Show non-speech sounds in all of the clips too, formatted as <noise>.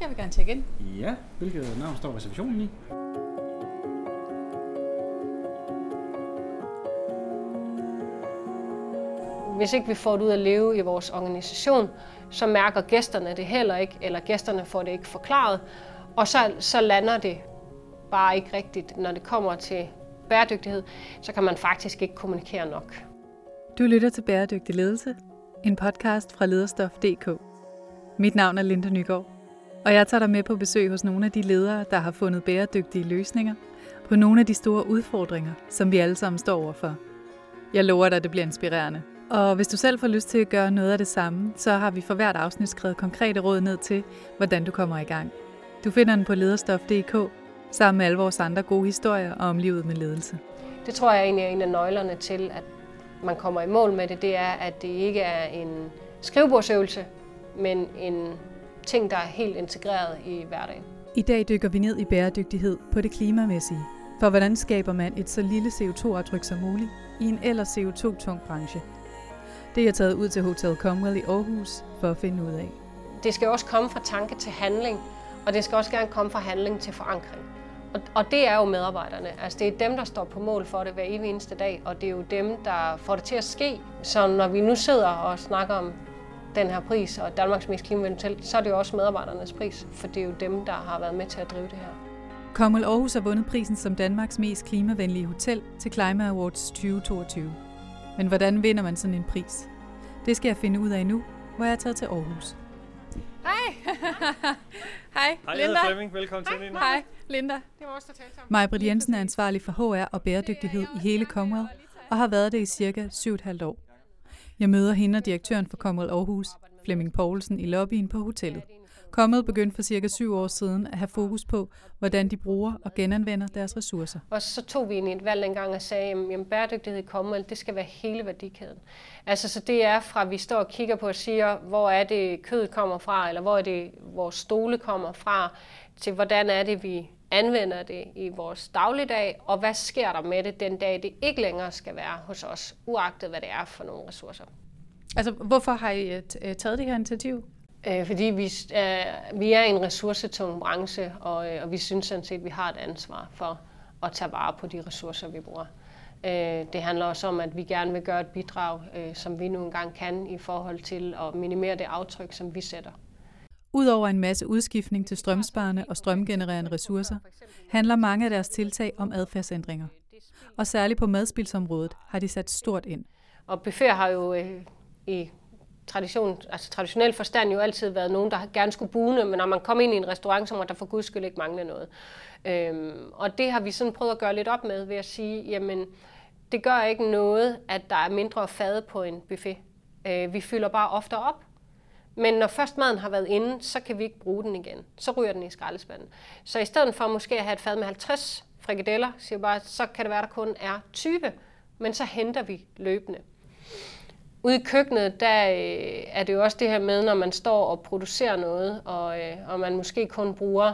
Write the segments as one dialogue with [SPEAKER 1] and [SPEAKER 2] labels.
[SPEAKER 1] Jeg vil gerne tjekke ind.
[SPEAKER 2] Ja, hvilket navn står reservationen i?
[SPEAKER 3] Hvis ikke vi får det ud at leve i vores organisation, så mærker gæsterne det heller ikke, eller gæsterne får det ikke forklaret, og så, så lander det bare ikke rigtigt. Når det kommer til bæredygtighed, så kan man faktisk ikke kommunikere nok.
[SPEAKER 4] Du lytter til Bæredygtig Ledelse, en podcast fra lederstof.dk. Mit navn er Linda Nygaard, og jeg tager dig med på besøg hos nogle af de ledere, der har fundet bæredygtige løsninger på nogle af de store udfordringer, som vi alle sammen står overfor. Jeg lover dig, at det bliver inspirerende. Og hvis du selv får lyst til at gøre noget af det samme, så har vi for hvert afsnit skrevet konkrete råd ned til, hvordan du kommer i gang. Du finder den på lederstof.dk, sammen med alle vores andre gode historier om livet med ledelse.
[SPEAKER 3] Det tror jeg egentlig er en af nøglerne til, at man kommer i mål med det, det er, at det ikke er en skrivebordsøvelse, men en ting, der er helt integreret i hverdagen.
[SPEAKER 4] I dag dykker vi ned i bæredygtighed på det klimamæssige. For hvordan skaber man et så lille CO2-aftryk som muligt i en ellers CO2-tung branche? Det er jeg taget ud til Hotel Comwell i Aarhus for at finde ud af.
[SPEAKER 3] Det skal også komme fra tanke til handling, og det skal også gerne komme fra handling til forankring. Og, og det er jo medarbejderne. Altså det er dem, der står på mål for det hver evig eneste dag, og det er jo dem, der får det til at ske. Så når vi nu sidder og snakker om den her pris og Danmarks mest klimavenlige så er det jo også medarbejdernes pris, for det er jo dem, der har været med til at drive det her.
[SPEAKER 4] Comwell Aarhus har vundet prisen som Danmarks mest klimavenlige hotel til Climate Awards 2022. Men hvordan vinder man sådan en pris? Det skal jeg finde ud af nu, hvor jeg er taget til Aarhus.
[SPEAKER 1] Hej. <laughs> Hej,
[SPEAKER 2] Hej,
[SPEAKER 1] Linda.
[SPEAKER 2] hedder Flemming. Velkommen til, Linda.
[SPEAKER 1] Hej, Linda.
[SPEAKER 3] Det var også der talte om.
[SPEAKER 4] Maja Britt Jensen er ansvarlig for HR og bæredygtighed i hele Comwell, og har været det i cirka 7,5 år. Jeg møder hende og direktøren for Comwell Aarhus, Flemming Poulsen, i lobbyen på hotellet. Kommet begyndte for cirka syv år siden at have fokus på, hvordan de bruger og genanvender deres ressourcer.
[SPEAKER 3] Og så tog vi egentlig et valg engang og sagde, at jamen, bæredygtighed i Commonweal, det skal være hele værdikæden. Altså, så det er fra, at vi står og kigger på og siger, hvor er det kødet kommer fra, eller hvor er det vores stole kommer fra, til hvordan er det, vi anvender det i vores dagligdag, og hvad sker der med det den dag, det ikke længere skal være hos os, uagtet hvad det er for nogle ressourcer.
[SPEAKER 1] Altså, hvorfor har I øh, øh, taget det her initiativ?
[SPEAKER 3] Øh, fordi vi, øh, vi er en ressourcetung branche, og, øh, og vi synes sådan set, at vi har et ansvar for at tage vare på de ressourcer, vi bruger. Øh, det handler også om, at vi gerne vil gøre et bidrag, øh, som vi nu engang kan, i forhold til at minimere det aftryk, som vi sætter.
[SPEAKER 4] Udover en masse udskiftning til strømsparende og strømgenererende ressourcer, handler mange af deres tiltag om adfærdsændringer. Og særligt på madspilsområdet har de sat stort ind.
[SPEAKER 3] Og buffet har jo øh, i tradition, altså traditionel forstand jo altid været nogen, der gerne skulle bune, men når man kommer ind i en restaurant, så må der for guds skyld ikke mangle noget. Øhm, og det har vi sådan prøvet at gøre lidt op med ved at sige, jamen det gør ikke noget, at der er mindre fad på en buffet. Øh, vi fylder bare ofte op. Men når først maden har været inde, så kan vi ikke bruge den igen. Så ryger den i skraldespanden. Så i stedet for måske at have et fad med 50 frikadeller, siger bare, så kan det være, at der kun er 20, men så henter vi løbende. Ude i køkkenet, der øh, er det jo også det her med, når man står og producerer noget, og, øh, og man måske kun bruger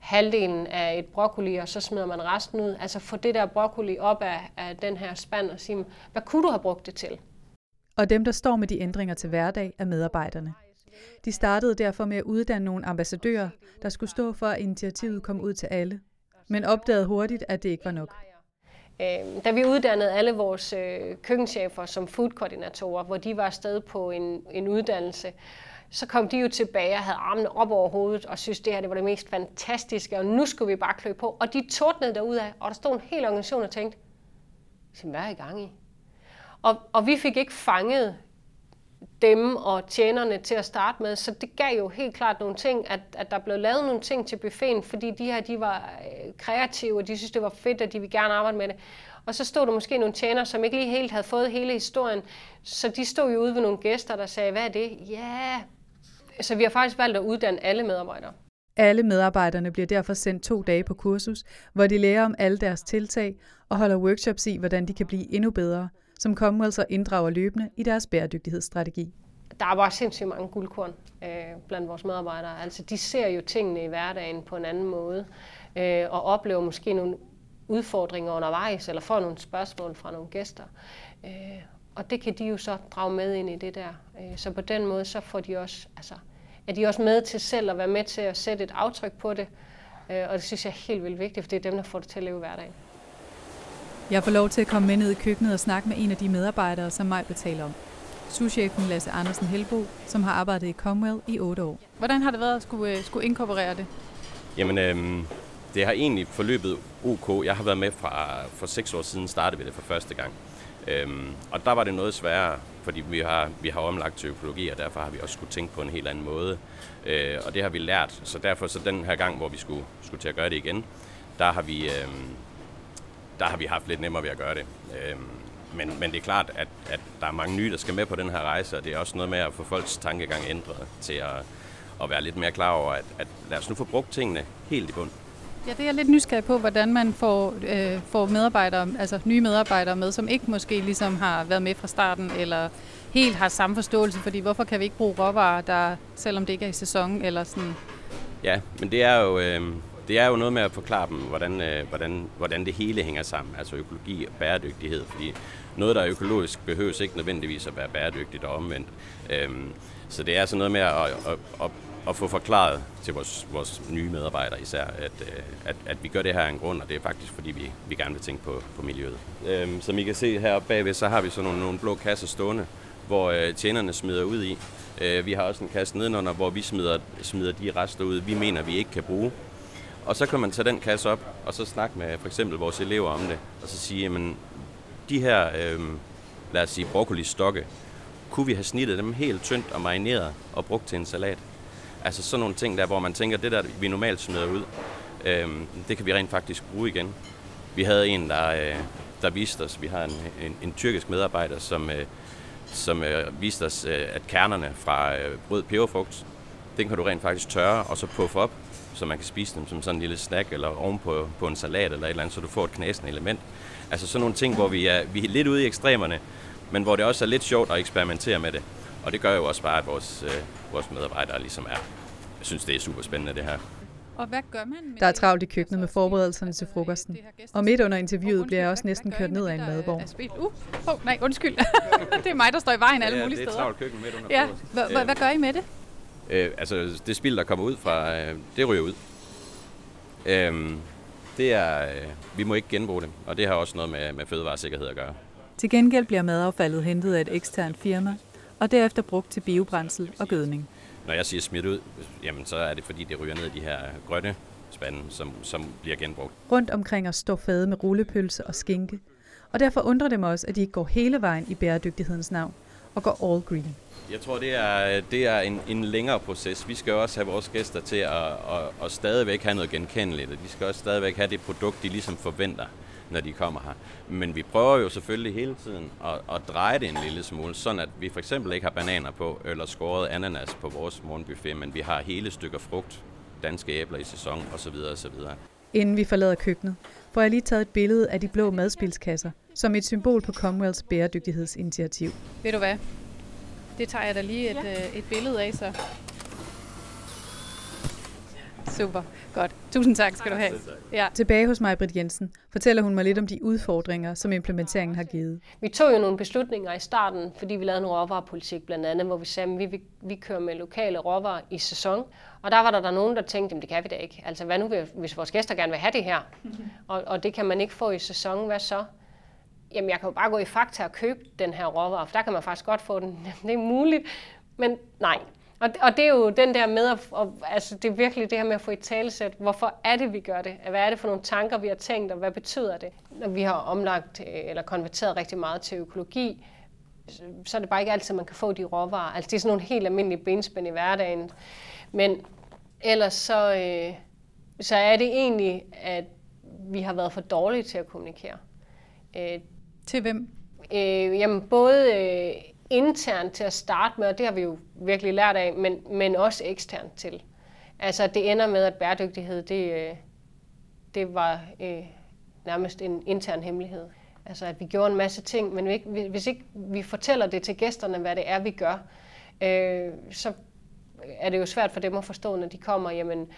[SPEAKER 3] halvdelen af et broccoli, og så smider man resten ud. Altså få det der broccoli op af, af den her spand og sige, hvad kunne du have brugt det til?
[SPEAKER 4] Og dem, der står med de ændringer til hverdag, er medarbejderne. De startede derfor med at uddanne nogle ambassadører, der skulle stå for, at initiativet kom ud til alle, men opdagede hurtigt, at det ikke var nok.
[SPEAKER 3] Øhm, da vi uddannede alle vores øh, køkkenchefer som foodkoordinatorer, hvor de var afsted på en, en uddannelse, så kom de jo tilbage og havde armene op over hovedet og synes, det her det var det mest fantastiske, og nu skulle vi bare klø på. Og de tordnede derudad, og der stod en hel organisation og tænkte, hvad er I gang i? Og, og vi fik ikke fanget dem og tjenerne til at starte med, så det gav jo helt klart nogle ting, at, at der blev lavet nogle ting til buffeten, fordi de her de var øh, kreative, og de synes det var fedt, og de ville gerne arbejde med det. Og så stod der måske nogle tjenere, som ikke lige helt havde fået hele historien, så de stod jo ude ved nogle gæster, der sagde, hvad er det? Ja, yeah. så vi har faktisk valgt at uddanne alle medarbejdere.
[SPEAKER 4] Alle medarbejderne bliver derfor sendt to dage på kursus, hvor de lærer om alle deres tiltag og holder workshops i, hvordan de kan blive endnu bedre, som Commonwealth så inddrager løbende i deres bæredygtighedsstrategi.
[SPEAKER 3] Der er bare sindssygt mange guldkorn øh, blandt vores medarbejdere. Altså, de ser jo tingene i hverdagen på en anden måde, øh, og oplever måske nogle udfordringer undervejs, eller får nogle spørgsmål fra nogle gæster. Øh, og det kan de jo så drage med ind i det der. Øh, så på den måde, så får de også altså, er de også med til selv at være med til at sætte et aftryk på det. Øh, og det synes jeg er helt vildt vigtigt, for det er dem, der får det til at leve hverdagen.
[SPEAKER 4] Jeg får lov til at komme med ned i køkkenet og snakke med en af de medarbejdere, som mig betaler om. Souschefen Lasse Andersen Helbo, som har arbejdet i Comwell i otte år.
[SPEAKER 1] Hvordan har det været at skulle, øh, skulle inkorporere det?
[SPEAKER 5] Jamen, øhm, det har egentlig forløbet OK. Jeg har været med fra for seks år siden, startede vi det for første gang. Øhm, og der var det noget sværere, fordi vi har, vi har omlagt til økologi, og derfor har vi også skulle tænke på en helt anden måde. Øh, og det har vi lært, så derfor så den her gang, hvor vi skulle, skulle til at gøre det igen, der har vi, øhm, der har vi haft lidt nemmere ved at gøre det. Øhm, men, men det er klart, at, at der er mange nye, der skal med på den her rejse, og det er også noget med at få folks tankegang ændret til at, at være lidt mere klar over, at, at lad os nu få brugt tingene helt i bund.
[SPEAKER 1] Ja, det er jeg lidt nysgerrig på, hvordan man får, øh, får medarbejdere, altså nye medarbejdere med, som ikke måske ligesom har været med fra starten, eller helt har samme forståelse, fordi hvorfor kan vi ikke bruge råvarer, der, selvom det ikke er i sæson, eller sådan?
[SPEAKER 5] Ja, men det er jo, øh, det er jo noget med at forklare dem, hvordan, øh, hvordan, hvordan det hele hænger sammen, altså økologi og bæredygtighed, fordi noget, der er økologisk, behøves ikke nødvendigvis at være bæredygtigt og omvendt. Øh, så det er sådan noget med at, at, at, at få forklaret til vores, vores nye medarbejdere især, at, øh, at, at vi gør det her af en grund, og det er faktisk fordi, vi, vi gerne vil tænke på, på miljøet. Øhm, som I kan se heroppe bagved, så har vi sådan nogle, nogle blå kasser stående, hvor øh, tjenerne smider ud i. Øh, vi har også en kasse nedenunder, hvor vi smider, smider de rester ud, vi mener, vi ikke kan bruge. Og så kan man tage den kasse op, og så snakke med for eksempel vores elever om det, og så sige, jamen, de her, øh, lad os sige, broccoli-stokke, kunne vi have snittet dem helt tyndt og marineret og brugt til en salat? Altså sådan nogle ting der, hvor man tænker, det der, vi normalt smider ud, øh, det kan vi rent faktisk bruge igen. Vi havde en, der, øh, der viste os, vi har en, en, en tyrkisk medarbejder, som, øh, som øh, viste os, øh, at kernerne fra øh, rød peberfrugt, den kan du rent faktisk tørre og så puffe op, så man kan spise dem som sådan en lille snack eller oven på, en salat eller et eller andet, så du får et knæsende element. Altså sådan nogle ting, hvor vi er, vi er lidt ude i ekstremerne, men hvor det også er lidt sjovt at eksperimentere med det. Og det gør jo også bare, at vores, øh, vores medarbejdere ligesom er. Jeg synes, det er super spændende, det her.
[SPEAKER 1] Og hvad gør man med
[SPEAKER 4] Der er travlt i køkkenet med forberedelserne til frokosten. Og midt under interviewet bliver jeg også næsten kørt ned af en madvogn.
[SPEAKER 1] Uh, oh, nej, undskyld. <laughs> det er mig, der står i vejen alle
[SPEAKER 5] ja,
[SPEAKER 1] mulige
[SPEAKER 5] det er
[SPEAKER 1] steder.
[SPEAKER 5] travlt køkken midt under
[SPEAKER 1] Ja,
[SPEAKER 5] frokosten.
[SPEAKER 1] hvad, hvad, hvad gør I med det?
[SPEAKER 5] Øh, altså, det spild, der kommer ud fra, øh, det ryger ud. Øhm, det er, øh, vi må ikke genbruge det, og det har også noget med, med fødevaresikkerhed at gøre.
[SPEAKER 4] Til gengæld bliver madaffaldet hentet af et eksternt firma, og derefter brugt til biobrændsel og gødning.
[SPEAKER 5] Når jeg siger smidt ud, jamen så er det fordi, det ryger ned i de her grønne spande, som, som bliver genbrugt.
[SPEAKER 4] Rundt omkring os står fade med rullepølse og skinke, og derfor undrer det mig også, at de ikke går hele vejen i bæredygtighedens navn og går all green.
[SPEAKER 5] Jeg tror, det er, det er en, en længere proces. Vi skal også have vores gæster til at, at, at stadigvæk have noget genkendeligt, og de skal også stadigvæk have det produkt, de ligesom forventer, når de kommer her. Men vi prøver jo selvfølgelig hele tiden at, at dreje det en lille smule, sådan at vi for eksempel ikke har bananer på, eller skåret ananas på vores morgenbuffet, men vi har hele stykker frugt, danske æbler i sæson osv. osv.
[SPEAKER 4] Inden vi forlader køkkenet, får jeg lige taget et billede af de blå madspilskasser, som et symbol på Comwells bæredygtighedsinitiativ.
[SPEAKER 1] Ved du hvad? Det tager jeg da lige et, ja. øh, et billede af, så. Super, godt. Tusind tak skal du have. Ja.
[SPEAKER 4] Tilbage hos mig, Britt Jensen, fortæller hun mig lidt om de udfordringer, som implementeringen har givet.
[SPEAKER 3] Vi tog jo nogle beslutninger i starten, fordi vi lavede en råvarepolitik blandt andet, hvor vi sagde, at vi, vi, vi kører med lokale råvarer i sæson. Og der var der, der nogen, der tænkte, at det kan vi da ikke. Altså hvad nu, hvis vores gæster gerne vil have det her, <laughs> og, og det kan man ikke få i sæson, hvad så? Jamen jeg kan jo bare gå i Fakta og købe den her råvare, for der kan man faktisk godt få den. <laughs> det er muligt, men nej. Og, og det er jo den der med, at, og, altså det er virkelig det her med at få i talesæt, hvorfor er det, vi gør det? Hvad er det for nogle tanker, vi har tænkt, og hvad betyder det? Når vi har omlagt øh, eller konverteret rigtig meget til økologi, så er det bare ikke altid, man kan få de råvarer. Altså det er sådan nogle helt almindelige benspænd i hverdagen. Men ellers så, øh, så er det egentlig, at vi har været for dårlige til at kommunikere. Øh,
[SPEAKER 1] til hvem?
[SPEAKER 3] Øh, jamen både øh, internt til at starte med, og det har vi jo virkelig lært af, men, men også eksternt til. Altså det ender med, at bæredygtighed, det, øh, det var øh, nærmest en intern hemmelighed. Altså at vi gjorde en masse ting, men hvis ikke vi fortæller det til gæsterne, hvad det er, vi gør, øh, så er det jo svært for dem at forstå, når de kommer, jamen,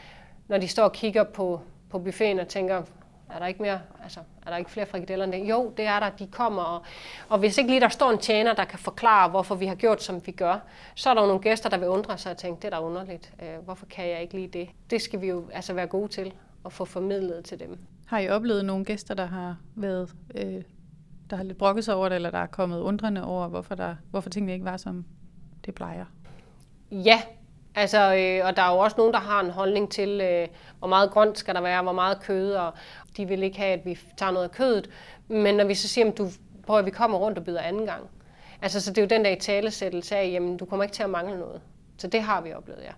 [SPEAKER 3] når de står og kigger på, på buffeten og tænker, er der ikke mere, altså, er der ikke flere frikadeller end det? Jo, det er der. De kommer, og, og hvis ikke lige der står en tjener, der kan forklare, hvorfor vi har gjort, som vi gør, så er der nogle gæster, der vil undre sig og tænke, det er da underligt. Øh, hvorfor kan jeg ikke lige det? Det skal vi jo altså være gode til at få formidlet til dem.
[SPEAKER 1] Har I oplevet nogle gæster, der har været, øh, der har lidt brokket sig over det, eller der er kommet undrende over, hvorfor, der, hvorfor tingene ikke var, som det plejer?
[SPEAKER 3] Ja, altså, øh, og der er jo også nogen, der har en holdning til, øh, hvor meget grønt skal der være, hvor meget kød, og de vil ikke have, at vi tager noget af kødet. Men når vi så siger, at du prøver, at vi kommer rundt og byder anden gang. Altså, så det er jo den der i talesættelse af, jamen, du kommer ikke til at mangle noget. Så det har vi oplevet, ja.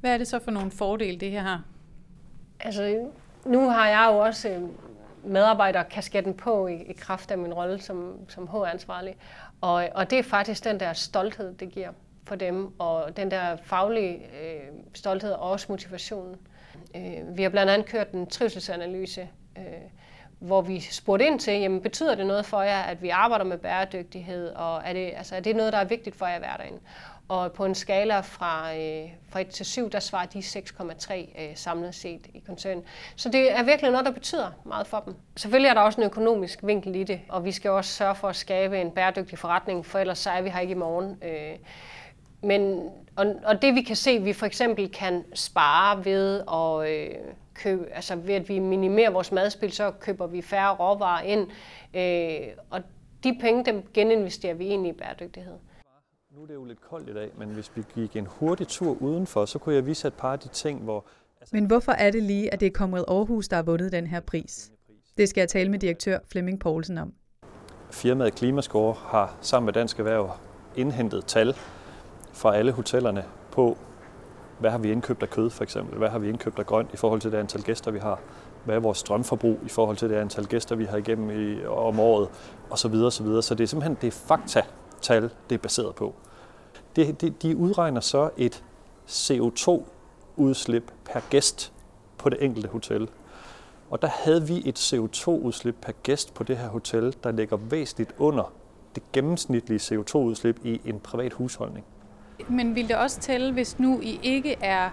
[SPEAKER 1] Hvad er det så for nogle fordele, det her har?
[SPEAKER 3] Altså, nu har jeg jo også øh, medarbejderkasketten på i, i kraft af min rolle som, som HR-ansvarlig. Og, og det er faktisk den der stolthed, det giver for dem, og den der faglige øh, stolthed og også motivationen. Øh, vi har blandt andet kørt en trivselsanalyse, øh, hvor vi spurgte ind til, jamen, betyder det noget for jer, at vi arbejder med bæredygtighed, og er det, altså, er det noget, der er vigtigt for jer i hverdagen? Og på en skala fra, øh, fra 1 til 7, der svarer de 6,3 øh, samlet set i koncernen. Så det er virkelig noget, der betyder meget for dem. Selvfølgelig er der også en økonomisk vinkel i det, og vi skal også sørge for at skabe en bæredygtig forretning, for ellers så er vi her ikke i morgen. Øh, men, og, og det vi kan se, vi for eksempel kan spare ved at øh, købe, altså ved at vi minimerer vores madspil, så køber vi færre råvarer ind, øh, og de penge, dem geninvesterer vi ind i bæredygtighed.
[SPEAKER 6] Nu er det jo lidt koldt i dag, men hvis vi gik en hurtig tur udenfor, så kunne jeg vise et par af de ting, hvor...
[SPEAKER 4] Altså... Men hvorfor er det lige, at det er Comrade Aarhus, der har vundet den her pris? Det skal jeg tale med direktør Flemming Poulsen om.
[SPEAKER 6] Firmaet Klimascore har sammen med Dansk Erhverv indhentet tal fra alle hotellerne på, hvad har vi indkøbt af kød for eksempel, hvad har vi indkøbt af grønt i forhold til det antal gæster, vi har, hvad er vores strømforbrug i forhold til det antal gæster, vi har igennem i, om året, osv. osv. Så så det er simpelthen det er fakta-tal, det er baseret på. Det, det, de udregner så et CO2-udslip per gæst på det enkelte hotel. Og der havde vi et CO2-udslip per gæst på det her hotel, der ligger væsentligt under det gennemsnitlige CO2-udslip i en privat husholdning.
[SPEAKER 1] Men vil det også tælle, hvis nu I ikke er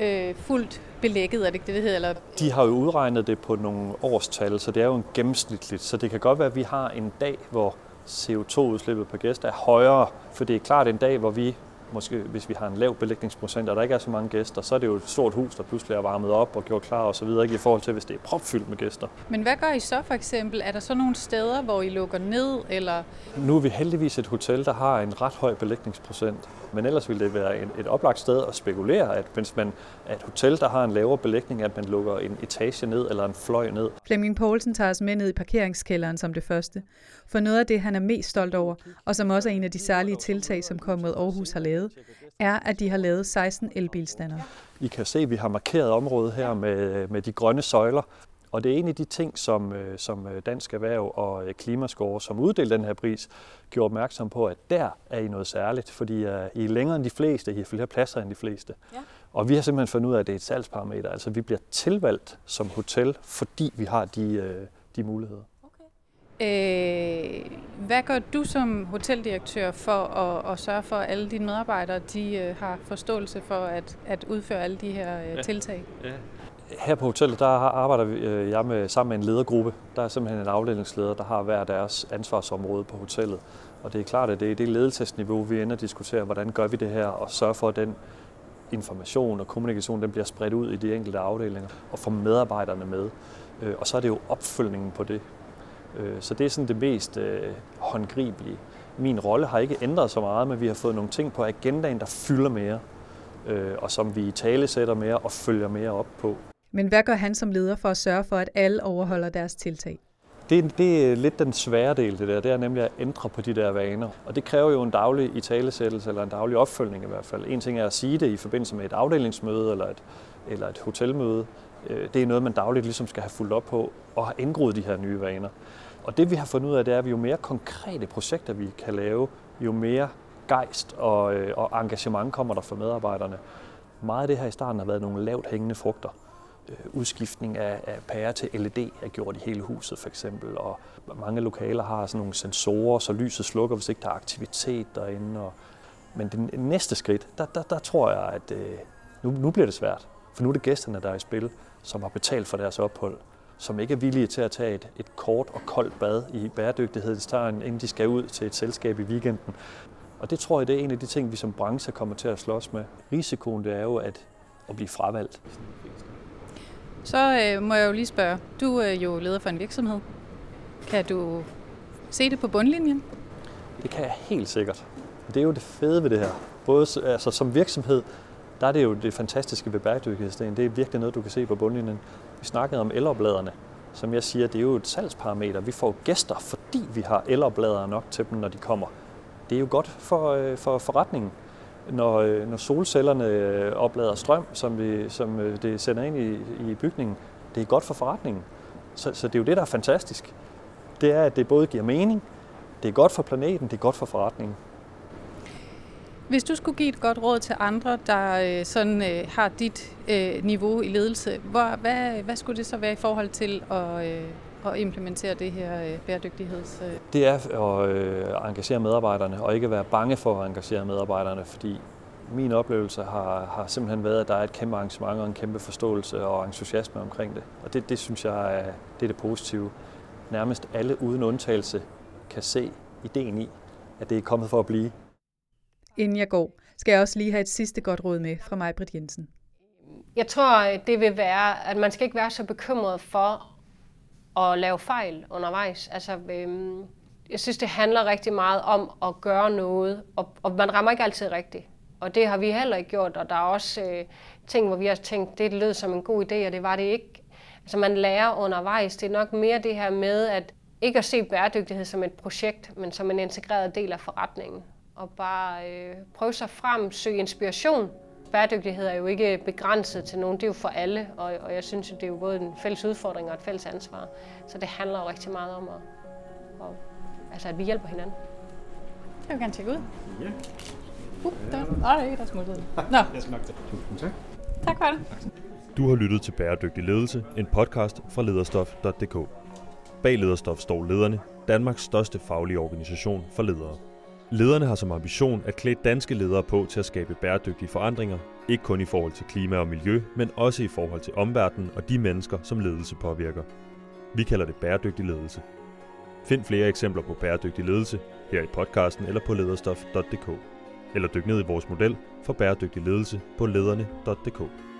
[SPEAKER 1] øh, fuldt belægget, er det ikke det, det hedder? Eller?
[SPEAKER 6] De har jo udregnet det på nogle årstal, så det er jo en gennemsnitligt. Så det kan godt være, at vi har en dag, hvor CO2-udslippet per gæst er højere, for det er klart en dag, hvor vi måske hvis vi har en lav belægningsprocent, og der ikke er så mange gæster, så er det jo et stort hus, der pludselig er varmet op og gjort klar og så videre, ikke i forhold til, hvis det er propfyldt med gæster.
[SPEAKER 1] Men hvad gør I så for eksempel? Er der så nogle steder, hvor I lukker ned? Eller?
[SPEAKER 6] Nu er vi heldigvis et hotel, der har en ret høj belægningsprocent, men ellers ville det være et oplagt sted at spekulere, at hvis man er et hotel, der har en lavere belægning, at man lukker en etage ned eller en fløj ned.
[SPEAKER 4] Flemming Poulsen tager os med ned i parkeringskælderen som det første. For noget af det, han er mest stolt over, og som også er en af de særlige tiltag, som Kommet Aarhus har lavet, er, at de har lavet 16 elbilstander.
[SPEAKER 6] I kan se, at vi har markeret området her med, med de grønne søjler, og det er en af de ting, som, øh, som øh, Dansk Erhverv og øh, Klimascore, som uddelte den her pris, gjorde opmærksom på, at der er I noget særligt, fordi I er længere end de fleste, I har flere pladser end de fleste. Ja. Og vi har simpelthen fundet ud af, at det er et salgsparameter. Altså vi bliver tilvalgt som hotel, fordi vi har de, de muligheder.
[SPEAKER 1] Øh, hvad gør du som hoteldirektør for at, at sørge for, at alle dine medarbejdere de, øh, har forståelse for at, at udføre alle de her øh, ja. tiltag? Ja.
[SPEAKER 6] Her på hotellet der arbejder vi, øh, jeg med, sammen med en ledergruppe. Der er simpelthen en afdelingsleder, der har hver deres ansvarsområde på hotellet. Og det er klart, at det er det ledelsesniveau, vi ender at diskutere, hvordan gør vi det her, og sørge for, at den information og kommunikation den bliver spredt ud i de enkelte afdelinger, og få medarbejderne med. Øh, og så er det jo opfølgningen på det. Øh, så det er sådan det mest øh, håndgribelige. Min rolle har ikke ændret så meget, men vi har fået nogle ting på agendaen, der fylder mere, øh, og som vi tale sætter mere og følger mere op på.
[SPEAKER 4] Men hvad gør han som leder for at sørge for, at alle overholder deres tiltag?
[SPEAKER 6] Det, det er lidt den svære del, det der. Det er nemlig at ændre på de der vaner. Og det kræver jo en daglig italesættelse, eller en daglig opfølgning i hvert fald. En ting er at sige det i forbindelse med et afdelingsmøde, eller et, eller et hotelmøde. Øh, det er noget, man dagligt ligesom skal have fulgt op på, og have indgroet de her nye vaner. Og det vi har fundet ud af, det er, at jo mere konkrete projekter vi kan lave, jo mere gejst og, øh, og engagement kommer der fra medarbejderne. Meget af det her i starten har været nogle lavt hængende frugter. Øh, udskiftning af, af pære til LED er gjort i hele huset for eksempel, og mange lokaler har sådan nogle sensorer, så lyset slukker, hvis ikke der er aktivitet derinde. Og, men det næste skridt, der, der, der tror jeg, at øh, nu, nu bliver det svært, for nu er det gæsterne, der er i spil, som har betalt for deres ophold som ikke er villige til at tage et, et kort og koldt bad i bæredygtighedstegn, inden de skal ud til et selskab i weekenden. Og det tror jeg, det er en af de ting, vi som branche kommer til at slås med. Risikoen det er jo at, at blive fravalgt.
[SPEAKER 1] Så øh, må jeg jo lige spørge. Du er jo leder for en virksomhed. Kan du se det på bundlinjen?
[SPEAKER 6] Det kan jeg helt sikkert. Det er jo det fede ved det her. Både altså, som virksomhed, der er det jo det fantastiske ved bæredygtighedsdelen. Det er virkelig noget, du kan se på bundlinjen. Vi snakkede om elopladerne. Som jeg siger, det er jo et salgsparameter. Vi får gæster, fordi vi har elopladere nok til dem, når de kommer. Det er jo godt for, øh, for forretningen. Når, øh, når solcellerne øh, oplader strøm, som, vi, som det sender ind i, i bygningen, det er godt for forretningen. Så, så det er jo det, der er fantastisk. Det er, at det både giver mening, det er godt for planeten, det er godt for forretningen.
[SPEAKER 1] Hvis du skulle give et godt råd til andre, der øh, sådan øh, har dit øh, niveau i ledelse, hvor, hvad, hvad skulle det så være i forhold til at, øh, at implementere det her øh, bæredygtigheds... Øh?
[SPEAKER 6] Det er at øh, engagere medarbejderne, og ikke være bange for at engagere medarbejderne, fordi min oplevelse har, har simpelthen været, at der er et kæmpe arrangement og en kæmpe forståelse og entusiasme omkring det. Og det, det synes jeg er det, er det positive. Nærmest alle uden undtagelse kan se ideen i, at det er kommet for at blive.
[SPEAKER 4] Inden jeg går, skal jeg også lige have et sidste godt råd med fra mig, Britt Jensen.
[SPEAKER 3] Jeg tror, det vil være, at man skal ikke være så bekymret for at lave fejl undervejs. Altså, øhm, jeg synes, det handler rigtig meget om at gøre noget, og, og man rammer ikke altid rigtigt. Og det har vi heller ikke gjort, og der er også øh, ting, hvor vi har tænkt, det lød som en god idé, og det var det ikke. Altså man lærer undervejs. Det er nok mere det her med, at ikke at se bæredygtighed som et projekt, men som en integreret del af forretningen. Og bare øh, prøve sig frem, søge inspiration. Bæredygtighed er jo ikke begrænset til nogen, det er jo for alle, og, og jeg synes, det er jo både en fælles udfordring og et fælles ansvar. Så det handler jo rigtig meget om, at, at, altså at vi hjælper hinanden.
[SPEAKER 1] Jeg vil gerne tjekke ud.
[SPEAKER 2] Ja.
[SPEAKER 1] Uh, der, nej, der er smuttet. Nå.
[SPEAKER 2] Jeg skal nok tage. Tusind tak.
[SPEAKER 1] Tak for det.
[SPEAKER 7] Du har lyttet til Bæredygtig Ledelse, en podcast fra lederstof.dk. Bag Lederstof står lederne, Danmarks største faglige organisation for ledere. Lederne har som ambition at klæde danske ledere på til at skabe bæredygtige forandringer, ikke kun i forhold til klima og miljø, men også i forhold til omverdenen og de mennesker, som ledelse påvirker. Vi kalder det bæredygtig ledelse. Find flere eksempler på bæredygtig ledelse her i podcasten eller på lederstof.dk. Eller dyk ned i vores model for bæredygtig ledelse på lederne.dk.